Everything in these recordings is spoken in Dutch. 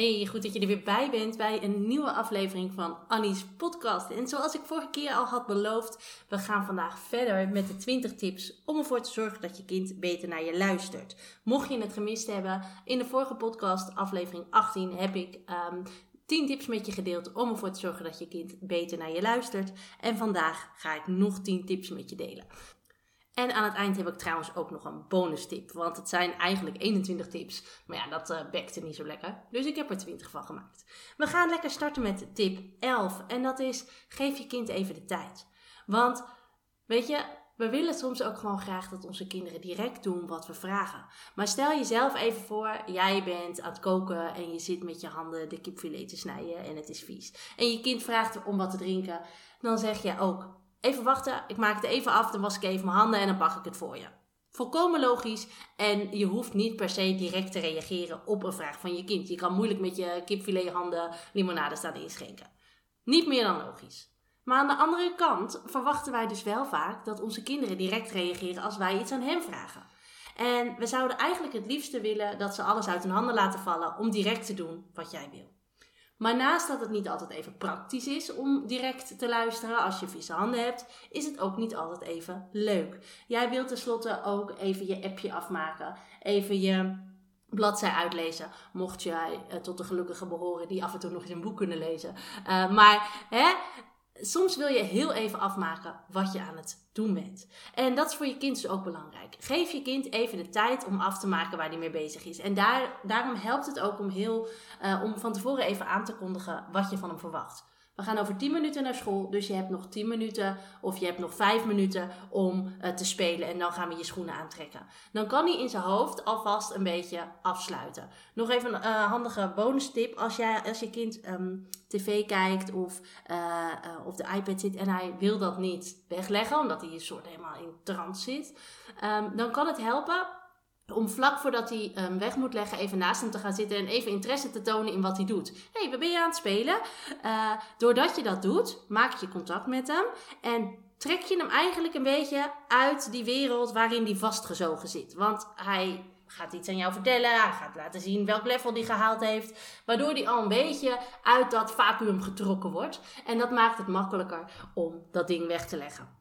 Hey, goed dat je er weer bij bent bij een nieuwe aflevering van Annie's podcast. En zoals ik vorige keer al had beloofd, we gaan vandaag verder met de 20 tips om ervoor te zorgen dat je kind beter naar je luistert. Mocht je het gemist hebben, in de vorige podcast, aflevering 18, heb ik um, ehm, 10 tips met je gedeeld om ervoor te zorgen dat je kind beter naar je luistert. En vandaag ga ik nog 10 tips met je delen. En aan het eind heb ik trouwens ook nog een bonus tip. Want het zijn eigenlijk 21 tips. Maar ja, dat uh, bekte niet zo lekker. Dus ik heb er 20 van gemaakt. We gaan lekker starten met tip 11. En dat is: geef je kind even de tijd. Want weet je, we willen soms ook gewoon graag dat onze kinderen direct doen wat we vragen. Maar stel jezelf even voor, jij bent aan het koken en je zit met je handen de kipfilet te snijden en het is vies. En je kind vraagt om wat te drinken. Dan zeg je ook, Even wachten, ik maak het even af, dan was ik even mijn handen en dan pak ik het voor je. Volkomen logisch en je hoeft niet per se direct te reageren op een vraag van je kind. Je kan moeilijk met je kipfilethanden limonade staan inschenken. Niet meer dan logisch. Maar aan de andere kant verwachten wij dus wel vaak dat onze kinderen direct reageren als wij iets aan hen vragen. En we zouden eigenlijk het liefste willen dat ze alles uit hun handen laten vallen om direct te doen wat jij wil. Maar naast dat het niet altijd even praktisch is om direct te luisteren als je vieze handen hebt, is het ook niet altijd even leuk. Jij wilt tenslotte ook even je appje afmaken, even je bladzij uitlezen, mocht jij uh, tot de gelukkigen behoren die af en toe nog eens een boek kunnen lezen. Uh, maar hè, soms wil je heel even afmaken wat je aan het doen bent. En dat is voor je kind dus ook belangrijk. Geef je kind even de tijd om af te maken waar hij mee bezig is. En daar, daarom helpt het ook om, heel, uh, om van tevoren even aan te kondigen wat je van hem verwacht. We gaan over 10 minuten naar school, dus je hebt nog 10 minuten of je hebt nog 5 minuten om uh, te spelen en dan gaan we je schoenen aantrekken. Dan kan hij in zijn hoofd alvast een beetje afsluiten. Nog even een uh, handige bonus tip. Als, jij, als je kind um, tv kijkt of uh, de iPad zit en hij wil dat niet wegleggen, omdat hij een soort helemaal in trance zit, um, dan kan het helpen om vlak voordat hij um, weg moet leggen, even naast hem te gaan zitten en even interesse te tonen in wat hij doet. Hé, hey, waar ben je aan het spelen? Uh, doordat je dat doet, maak je contact met hem en trek je hem eigenlijk een beetje uit die wereld waarin hij vastgezogen zit. Want hij gaat iets aan jou vertellen, hij gaat laten zien welk level hij gehaald heeft, waardoor hij al een beetje uit dat vacuüm getrokken wordt. En dat maakt het makkelijker om dat ding weg te leggen.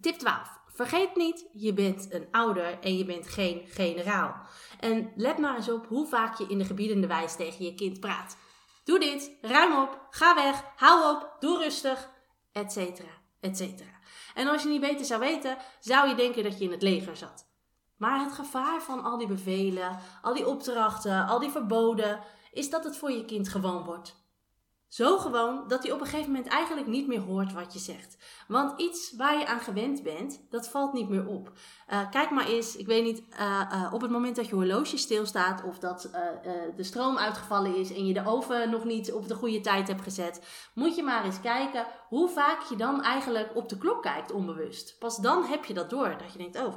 Tip 12. Vergeet niet, je bent een ouder en je bent geen generaal. En let maar eens op hoe vaak je in de gebiedende wijs tegen je kind praat. Doe dit, ruim op, ga weg, hou op, doe rustig, etc. etc. En als je niet beter zou weten, zou je denken dat je in het leger zat. Maar het gevaar van al die bevelen, al die opdrachten, al die verboden, is dat het voor je kind gewoon wordt. Zo gewoon dat hij op een gegeven moment eigenlijk niet meer hoort wat je zegt. Want iets waar je aan gewend bent, dat valt niet meer op. Uh, kijk maar eens, ik weet niet, uh, uh, op het moment dat je horloge stilstaat of dat de stroom uitgevallen is en je de oven nog niet op de goede tijd hebt gezet, moet je maar eens kijken hoe vaak je dan eigenlijk op de klok kijkt onbewust. Pas dan heb je dat door, dat je denkt, oh,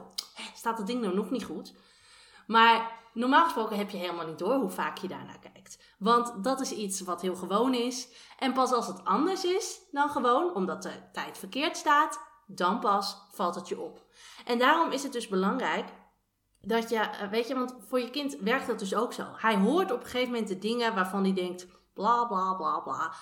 staat dat ding nou nog niet goed? Maar normaal gesproken heb je helemaal niet door hoe vaak je daarnaar kijkt. Want dat is iets wat heel gewoon is. En pas als het anders is dan gewoon, omdat de tijd verkeerd staat, dan pas valt het je op. En daarom is het dus belangrijk dat je, eh, weet je, want voor je kind werkt dat dus ook zo. Hij hoort op een gegeven moment de dingen waarvan hij denkt, bla bla bla bla.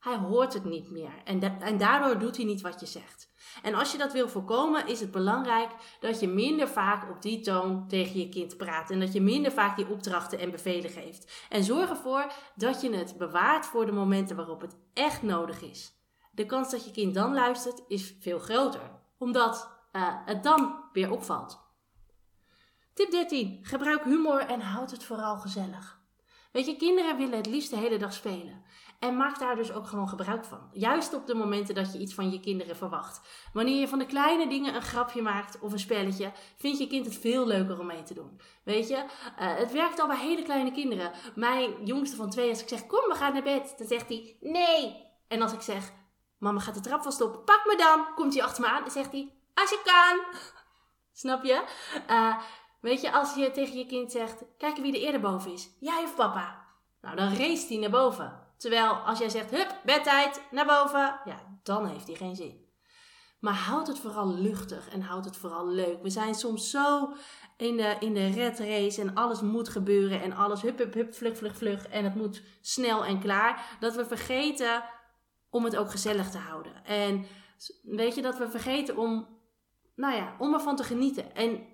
Hij hoort het niet meer. En, en daardoor doet hij niet wat je zegt. En als je dat wil voorkomen, is het belangrijk dat je minder vaak op die toon tegen je kind praat. En dat je minder vaak die opdrachten en bevelen geeft. En zorg ervoor dat je het bewaart voor de momenten waarop het echt nodig is. De kans dat je kind dan luistert is veel groter, omdat uh, het dan weer opvalt. Tip 13. Gebruik humor en houd het vooral gezellig. Weet je, kinderen willen het liefst de hele dag spelen. En maak daar dus ook gewoon gebruik van. Juist op de momenten dat je iets van je kinderen verwacht. Wanneer je van de kleine dingen een grapje maakt of een spelletje, vindt je kind het veel leuker om mee te doen. Weet je, eh, het werkt al bij hele kleine kinderen. Mijn jongste van twee, als ik zeg: Kom, we gaan naar bed, dan zegt hij: Nee. En als ik zeg: Mama gaat de trap vast op, pak me dan, komt hij achter me aan en zegt hij: Als je kan. Snap je? Uh, weet je, als je tegen je kind zegt: Kijk wie er eerder boven is, jij of papa? Nou, dan race hij naar boven. Terwijl als jij zegt, hup, bedtijd, naar boven, ja, dan heeft hij geen zin. Maar houd het vooral luchtig en houd het vooral leuk. We zijn soms zo in de, in de red race en alles moet gebeuren en alles hup, hup, hup, vlug, vlug, vlug en het moet snel en klaar. Dat we vergeten om het ook gezellig te houden. En weet je, dat we vergeten om, nou ja, om ervan te genieten. En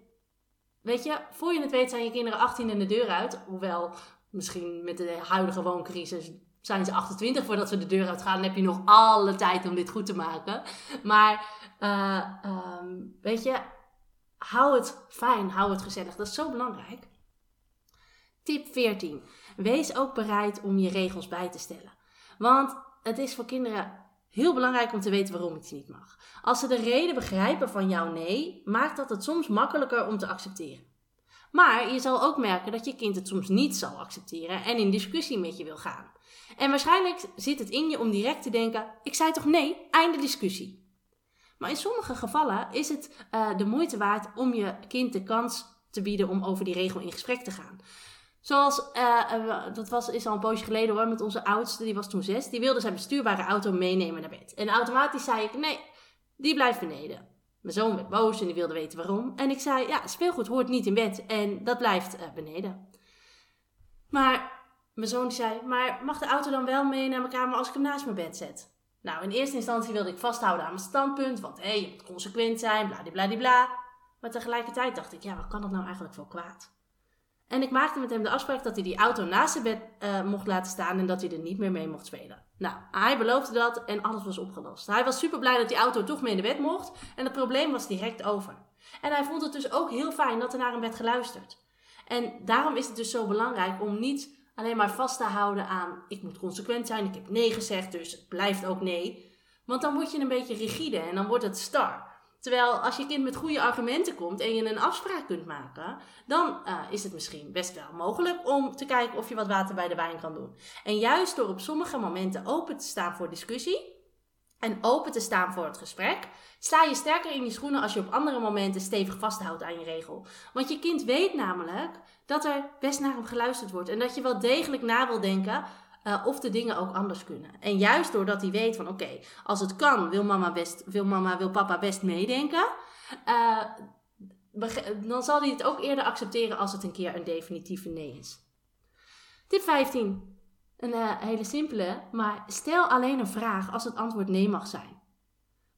weet je, voor je het weet zijn je kinderen 18 en de deur uit. Hoewel misschien met de huidige wooncrisis zijn ze 28 voordat we de deur uit gaan. Dan heb je nog alle tijd om dit goed te maken. Maar uh, um, weet je, hou het fijn, hou het gezellig. Dat is zo belangrijk. Tip 14. Wees ook bereid om je regels bij te stellen. Want het is voor kinderen heel belangrijk om te weten waarom iets niet mag. Als ze de reden begrijpen van jouw nee, maakt dat het soms makkelijker om te accepteren. Maar je zal ook merken dat je kind het soms niet zal accepteren en in discussie met je wil gaan. En waarschijnlijk zit het in je om direct te denken: ik zei toch nee, einde discussie. Maar in sommige gevallen is het uh, de moeite waard om je kind de kans te bieden om over die regel in gesprek te gaan. Zoals, uh, dat was, is al een poosje geleden hoor, met onze oudste, die was toen zes. Die wilde zijn bestuurbare auto meenemen naar bed. En automatisch zei ik, nee, die blijft beneden. Mijn zoon werd boos en die wilde weten waarom. En ik zei, ja, speelgoed hoort niet in bed en dat blijft uh, beneden. Maar mijn zoon zei, maar mag de auto dan wel mee naar mijn kamer als ik hem naast mijn bed zet? Nou, in eerste instantie wilde ik vasthouden aan mijn standpunt, want hé, hey, je moet consequent zijn, bladibladibla. Maar tegelijkertijd dacht ik, ja, wat kan dat nou eigenlijk voor kwaad? En ik maakte met hem de afspraak dat hij die auto naast zijn bed uh, mocht laten staan en dat hij er niet meer mee mocht spelen. Nou, hij beloofde dat en alles was opgelost. Hij was super blij dat die auto toch mee in de bed mocht en het probleem was direct over. En hij vond het dus ook heel fijn dat er naar hem werd geluisterd. En daarom is het dus zo belangrijk om niet alleen maar vast te houden aan ik moet consequent zijn, ik heb nee gezegd, dus het blijft ook nee. Want dan word je een beetje rigide en dan wordt het star. Terwijl als je kind met goede argumenten komt en je een afspraak kunt maken, dan uh, is het misschien best wel mogelijk om te kijken of je wat water bij de wijn kan doen. En juist door op sommige momenten open te staan voor discussie en open te staan voor het gesprek, sta je sterker in je schoenen als je op andere momenten stevig vasthoudt aan je regel. Want je kind weet namelijk dat er best naar hem geluisterd wordt en dat je wel degelijk na wil denken uh, of de dingen ook anders kunnen. En juist doordat hij weet van oké, als het kan, wil mama, best, wil mama, wil papa best meedenken. Uh, dan zal hij het ook eerder accepteren als het een keer een definitieve nee is. Tip 15. Een uh, hele simpele, maar stel alleen een vraag als het antwoord nee mag zijn.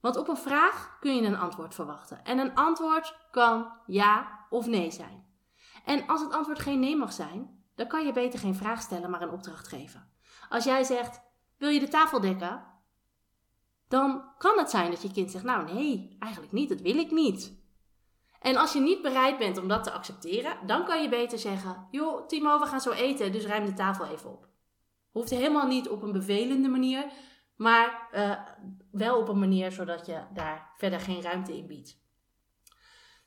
Want op een vraag kun je een antwoord verwachten. En een antwoord kan ja of nee zijn. En als het antwoord geen nee mag zijn, dan kan je beter geen vraag stellen, maar een opdracht geven. Als jij zegt: Wil je de tafel dekken? Dan kan het zijn dat je kind zegt: Nou, nee, eigenlijk niet, dat wil ik niet. En als je niet bereid bent om dat te accepteren, dan kan je beter zeggen: Joh, Timo, we gaan zo eten, dus ruim de tafel even op. Hoeft helemaal niet op een bevelende manier, maar uh, wel op een manier zodat je daar verder geen ruimte in biedt.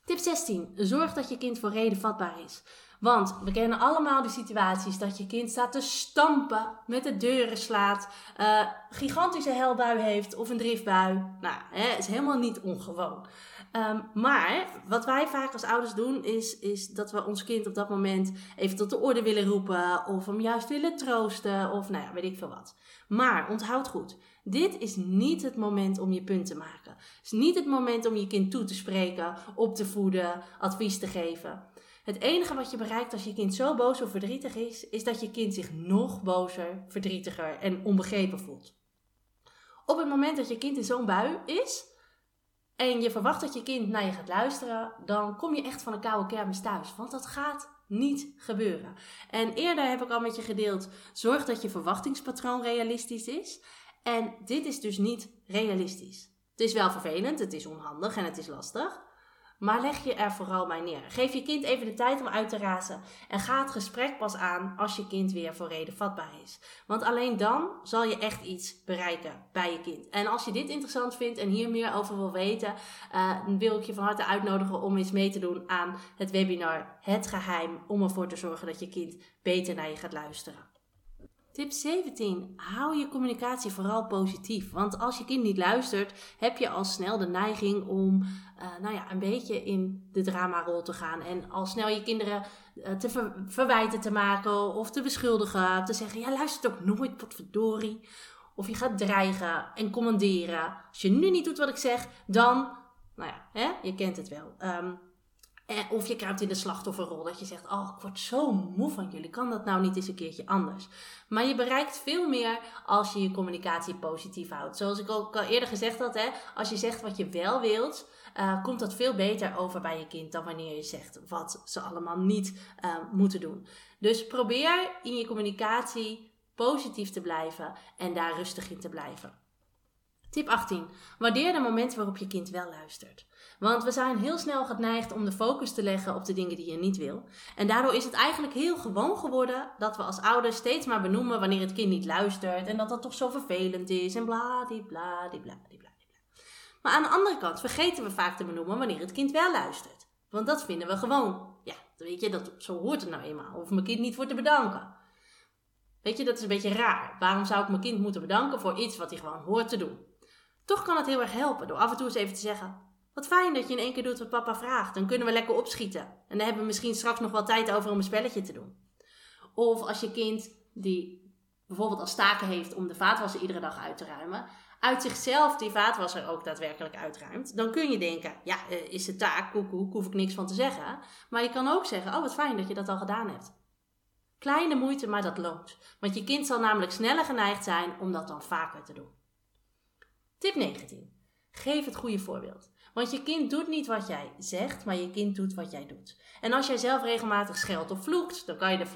Tip 16. Zorg dat je kind voor reden vatbaar is. Want we kennen allemaal de situaties dat je kind staat te stampen, met de deuren slaat, uh, gigantische helbui heeft of een driftbui. Nou, hè, is helemaal niet ongewoon. Um, maar wat wij vaak als ouders doen, is, is dat we ons kind op dat moment even tot de orde willen roepen, of hem juist willen troosten, of nou ja, weet ik veel wat. Maar onthoud goed, dit is niet het moment om je punt te maken. Het is niet het moment om je kind toe te spreken, op te voeden, advies te geven. Het enige wat je bereikt als je kind zo boos of verdrietig is, is dat je kind zich nog bozer, verdrietiger en onbegrepen voelt. Op het moment dat je kind in zo'n bui is en je verwacht dat je kind naar je gaat luisteren, dan kom je echt van een koude kermis thuis. Want dat gaat niet gebeuren. En eerder heb ik al met je gedeeld: zorg dat je verwachtingspatroon realistisch is. En dit is dus niet realistisch. Het is wel vervelend, het is onhandig en het is lastig. Maar leg je er vooral bij neer. Geef je kind even de tijd om uit te razen. En ga het gesprek pas aan als je kind weer voor reden vatbaar is. Want alleen dan zal je echt iets bereiken bij je kind. En als je dit interessant vindt en hier meer over wil weten, uh, wil ik je van harte uitnodigen om eens mee te doen aan het webinar Het Geheim. Om ervoor te zorgen dat je kind beter naar je gaat luisteren. Tip 17. Hou je communicatie vooral positief. Want als je kind niet luistert, heb je al snel de neiging om uh, nou ja, een beetje in de dramarol te gaan. En al snel je kinderen uh, te verwijten te maken of te beschuldigen. Te zeggen, ja luistert ook nooit, potverdorie. Of je gaat dreigen en commanderen. Als je nu niet doet wat ik zeg, dan... Nou ja, hè? je kent het wel. Um, of je kruipt in de slachtofferrol. Dat je zegt, oh, ik word zo moe van jullie. Kan dat nou niet eens een keertje anders? Maar je bereikt veel meer als je je communicatie positief houdt. Zoals ik ook al eerder gezegd had, hè, als je zegt wat je wel wilt, uh, komt dat veel beter over bij je kind dan wanneer je zegt wat ze allemaal niet uh, moeten doen. Dus probeer in je communicatie positief te blijven en daar rustig in te blijven. Tip 18. Waardeer de momenten waarop je kind wel luistert. Want we zijn heel snel geneigd om de focus te leggen op de dingen die je niet wil. En daardoor is het eigenlijk heel gewoon geworden dat we als ouders steeds maar benoemen wanneer het kind niet luistert. En dat dat toch zo vervelend is en bla bla bla bla bla. Maar aan de andere kant vergeten we vaak te benoemen wanneer het kind wel luistert. Want dat vinden we gewoon. Ja, weet je, dat, zo hoort het nou eenmaal. Of mijn kind niet voor te bedanken. Weet je, dat is een beetje raar. Waarom zou ik mijn kind moeten bedanken voor iets wat hij gewoon hoort te doen? Toch kan het heel erg helpen door af en toe eens even te zeggen: wat fijn dat je in één keer doet wat papa vraagt. Dan kunnen we lekker opschieten. En dan hebben we misschien straks nog wel tijd over om een spelletje te doen. Of als je kind die bijvoorbeeld als taken heeft om de vaatwasser iedere dag uit te ruimen, uit zichzelf die vaatwasser ook daadwerkelijk uitruimt, dan kun je denken, ja, eh, is de taak, koekoek, hoef ik niks van te zeggen. Maar je kan ook zeggen, oh wat fijn dat je dat al gedaan hebt. Kleine moeite, maar dat loont. Want je kind zal namelijk sneller geneigd zijn om dat dan vaker te doen. Tip 19. Geef het goede voorbeeld. Want je kind doet niet wat jij zegt, maar je kind doet wat jij doet. En als jij zelf regelmatig scheldt of vloekt, dan kan je,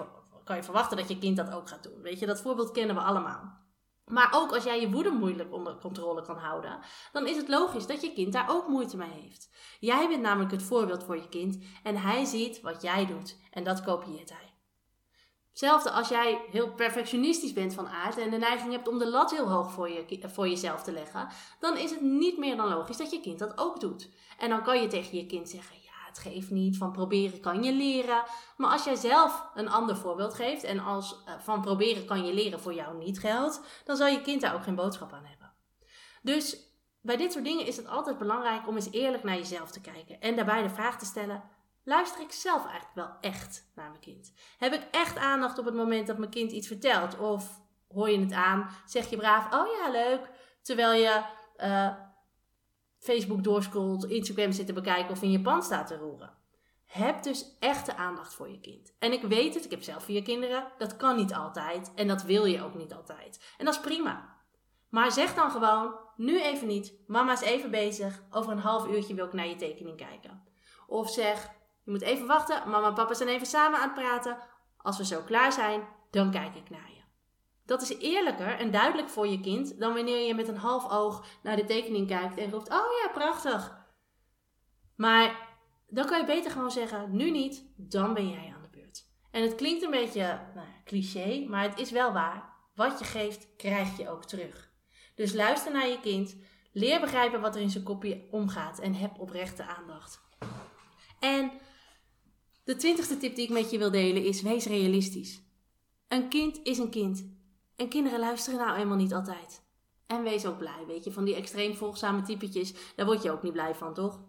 kan je verwachten dat je kind dat ook gaat doen. Weet je, dat voorbeeld kennen we allemaal. Maar ook als jij je woede moeilijk onder controle kan houden, dan is het logisch dat je kind daar ook moeite mee heeft. Jij bent namelijk het voorbeeld voor je kind en hij ziet wat jij doet en dat kopieert hij. Hetzelfde als jij heel perfectionistisch bent van aard en de neiging hebt om de lat heel hoog voor, je, voor jezelf te leggen, dan is het niet meer dan logisch dat je kind dat ook doet. En dan kan je tegen je kind zeggen: Ja, het geeft niet, van proberen kan je leren. Maar als jij zelf een ander voorbeeld geeft en als uh, van proberen kan je leren voor jou niet geldt, dan zal je kind daar ook geen boodschap aan hebben. Dus bij dit soort dingen is het altijd belangrijk om eens eerlijk naar jezelf te kijken en daarbij de vraag te stellen: luister ik zelf eigenlijk wel echt naar mijn kind? Heb ik echt aandacht op het moment dat mijn kind iets vertelt? Of hoor je het aan, zeg je braaf, oh ja, leuk, terwijl je uh, Facebook doorscrollt, Instagram zit te bekijken of in je pan staat te roeren? Heb dus echte aandacht voor je kind. En ik weet het, ik heb zelf vier kinderen, dat kan niet altijd en dat wil je ook niet altijd. En dat is prima. Maar zeg dan gewoon, nu even niet, mama is even bezig, over een half uurtje wil ik naar je tekening kijken. Of zeg, je moet even wachten. Mama en papa zijn even samen aan het praten. Als we zo klaar zijn, dan kijk ik naar je. Dat is eerlijker en duidelijk voor je kind dan wanneer je met een half oog naar de tekening kijkt en roept: Oh ja, prachtig. Maar dan kan je beter gewoon zeggen: Nu niet, dan ben jij aan de beurt. En het klinkt een beetje nou, cliché, maar het is wel waar. Wat je geeft, krijg je ook terug. Dus luister naar je kind, leer begrijpen wat er in zijn kopje omgaat en heb oprechte aandacht. En de twintigste tip die ik met je wil delen is: wees realistisch. Een kind is een kind. En kinderen luisteren nou eenmaal niet altijd. En wees ook blij, weet je, van die extreem volgzame typetjes, daar word je ook niet blij van, toch?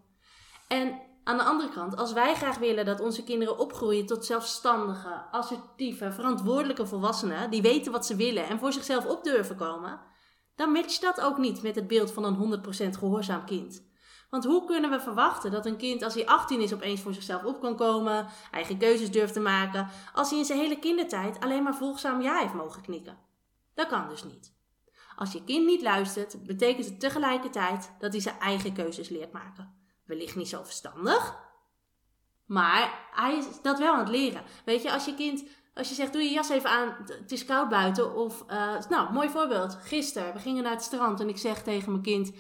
En aan de andere kant, als wij graag willen dat onze kinderen opgroeien tot zelfstandige, assertieve, verantwoordelijke volwassenen, die weten wat ze willen en voor zichzelf op durven komen, dan matcht dat ook niet met het beeld van een 100% gehoorzaam kind. Want hoe kunnen we verwachten dat een kind als hij 18 is opeens voor zichzelf op kan komen, eigen keuzes durft te maken, als hij in zijn hele kindertijd alleen maar volgzaam ja heeft mogen knikken? Dat kan dus niet. Als je kind niet luistert, betekent het tegelijkertijd dat hij zijn eigen keuzes leert maken. Wellicht niet zo verstandig, maar hij is dat wel aan het leren. Weet je, als je kind, als je zegt doe je jas even aan, het is koud buiten. Of, uh, nou, mooi voorbeeld. Gisteren, we gingen naar het strand en ik zeg tegen mijn kind,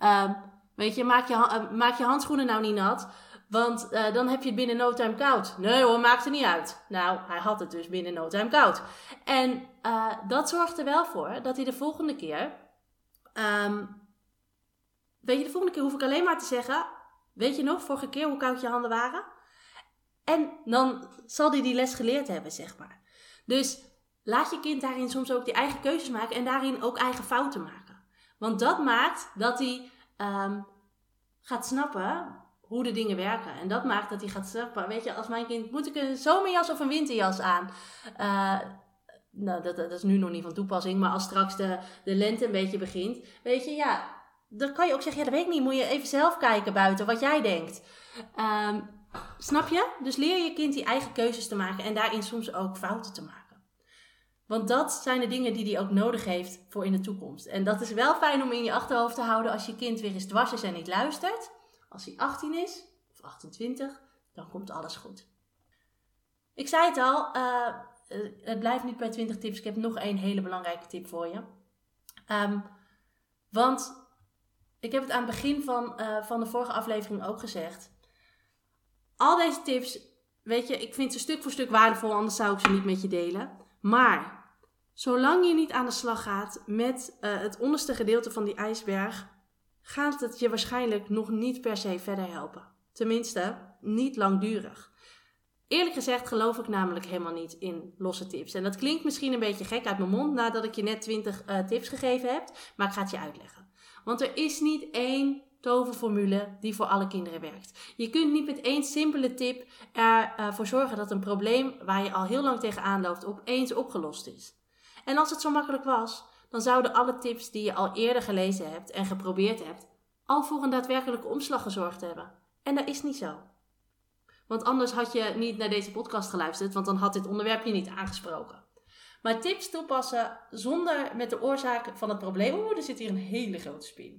uh, Weet je, maak je, eh, maak je handschoenen nou niet nat. Want uh, dan heb je het binnen no time koud. Nee hoor, maakt er niet uit. Nou, hij had het dus binnen no time koud. En uh, dat zorgt er wel voor dat hij de volgende keer. Um, weet je, de volgende keer hoef ik alleen maar te zeggen. Weet je nog, vorige keer hoe koud je handen waren? En dan zal hij die les geleerd hebben, zeg maar. Dus laat je kind daarin soms ook die eigen keuzes maken en daarin ook eigen fouten maken. Want dat maakt dat hij um, gaat snappen hoe de dingen werken. En dat maakt dat hij gaat snappen, weet je, als mijn kind, moet ik een zomerjas of een winterjas aan? Uh, nou, dat, dat is nu nog niet van toepassing, maar als straks de, de lente een beetje begint, weet je, ja, dan kan je ook zeggen, ja, dat weet ik niet, moet je even zelf kijken buiten wat jij denkt. Um, snap je? Dus leer je kind die eigen keuzes te maken en daarin soms ook fouten te maken. Want dat zijn de dingen die hij ook nodig heeft voor in de toekomst. En dat is wel fijn om in je achterhoofd te houden als je kind weer eens dwars is en niet luistert. Als hij 18 is, of 28, dan komt alles goed. Ik zei het al, uh, het blijft niet bij 20 tips. Ik heb nog één hele belangrijke tip voor je. Um, want ik heb het aan het begin van, uh, van de vorige aflevering ook gezegd. Al deze tips, weet je, ik vind ze stuk voor stuk waardevol, anders zou ik ze niet met je delen. Maar zolang je niet aan de slag gaat met uh, het onderste gedeelte van die ijsberg, gaat het je waarschijnlijk nog niet per se verder helpen. Tenminste, niet langdurig. Eerlijk gezegd geloof ik namelijk helemaal niet in losse tips. En dat klinkt misschien een beetje gek uit mijn mond nadat ik je net 20 uh, eh, tips gegeven heb, maar ik ga het je uitleggen. Want er is niet één toverformule die voor alle kinderen werkt. Je kunt niet met één simpele tip ervoor uh, zorgen dat een probleem waar je al heel lang tegenaan loopt opeens opgelost is. En als het zo makkelijk was, dan zouden alle tips die je al eerder gelezen hebt en geprobeerd hebt, al voor een daadwerkelijke omslag gezorgd hebben. En dat is niet zo. Want anders had je niet naar deze podcast geluisterd, want dan had dit onderwerp je niet aangesproken. Maar tips toepassen zonder met de oorzaak van het probleem. Oeh, er zit hier een hele grote spin.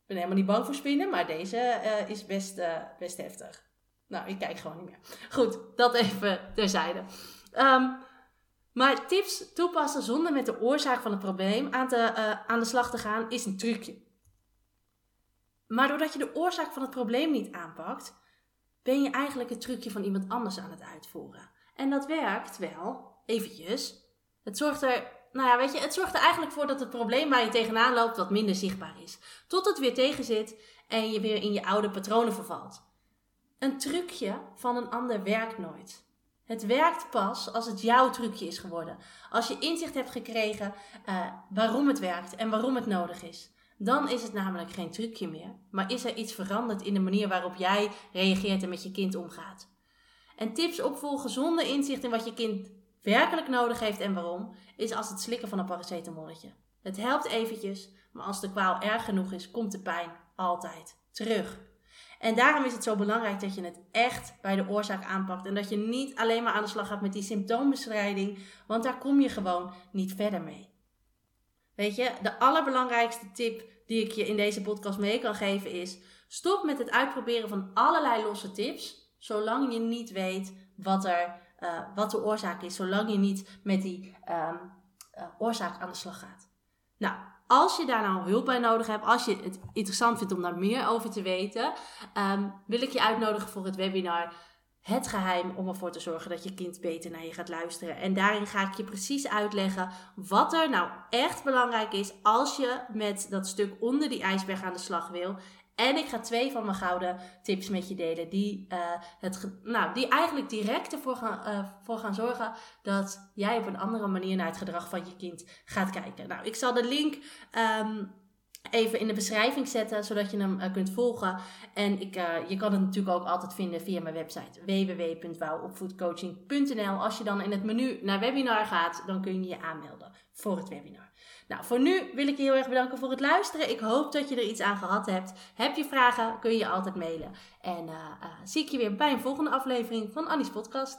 Ik ben helemaal niet bang voor spinnen, maar deze uh, is best, uh, best heftig. Nou, ik kijk gewoon niet meer. Goed, dat even terzijde. Um, maar tips toepassen zonder met de oorzaak van het probleem aan, te, uh, aan de slag te gaan is een trucje. Maar doordat je de oorzaak van het probleem niet aanpakt, ben je eigenlijk het trucje van iemand anders aan het uitvoeren. En dat werkt wel, eventjes. Het zorgt er, nou ja, weet je, het zorgt er eigenlijk voor dat het probleem waar je tegenaan loopt wat minder zichtbaar is. Tot het weer tegenzit en je weer in je oude patronen vervalt. Een trucje van een ander werkt nooit. Het werkt pas als het jouw trucje is geworden. Als je inzicht hebt gekregen uh, waarom het werkt en waarom het nodig is. Dan is het namelijk geen trucje meer, maar is er iets veranderd in de manier waarop jij reageert en met je kind omgaat. En tips opvolgen zonder inzicht in wat je kind werkelijk nodig heeft en waarom, is als het slikken van een paracetamolletje. Het helpt eventjes, maar als de kwaal erg genoeg is, komt de pijn altijd terug. En daarom is het zo belangrijk dat je het echt bij de oorzaak aanpakt. En dat je niet alleen maar aan de slag gaat met die symptoombestrijding, want daar kom je gewoon niet verder mee. Weet je, de allerbelangrijkste tip die ik je in deze podcast mee kan geven is: stop met het uitproberen van allerlei losse tips, zolang je niet weet wat, er, uh, wat de oorzaak is, zolang je niet met die um, uh, oorzaak aan de slag gaat. Nou, als je daar nou hulp bij nodig hebt, als je het interessant vindt om daar meer over te weten, um, wil ik je uitnodigen voor het webinar Het geheim om ervoor te zorgen dat je kind beter naar je gaat luisteren. En daarin ga ik je precies uitleggen wat er nou echt belangrijk is als je met dat stuk onder die ijsberg aan de slag wil. En ik ga twee van mijn gouden tips met je delen. Die, uh, het, nou, die eigenlijk direct ervoor gaan, uh, voor gaan zorgen dat jij op een andere manier naar het gedrag van je kind gaat kijken. Nou, ik zal de link um, even in de beschrijving zetten, zodat je hem uh, kunt volgen. En ik, je kan het natuurlijk ook altijd vinden via mijn website www.wouwopvoedcoaching.nl. Als je dan in het menu naar webinar gaat, dan kun je je aanmelden voor het webinar. Nou, voor nu wil ik je heel erg bedanken voor het luisteren. Ik hoop dat je er iets aan gehad hebt. Heb je vragen, kun je altijd mailen. En uh, zie ik je weer bij een volgende aflevering van Annie's podcast.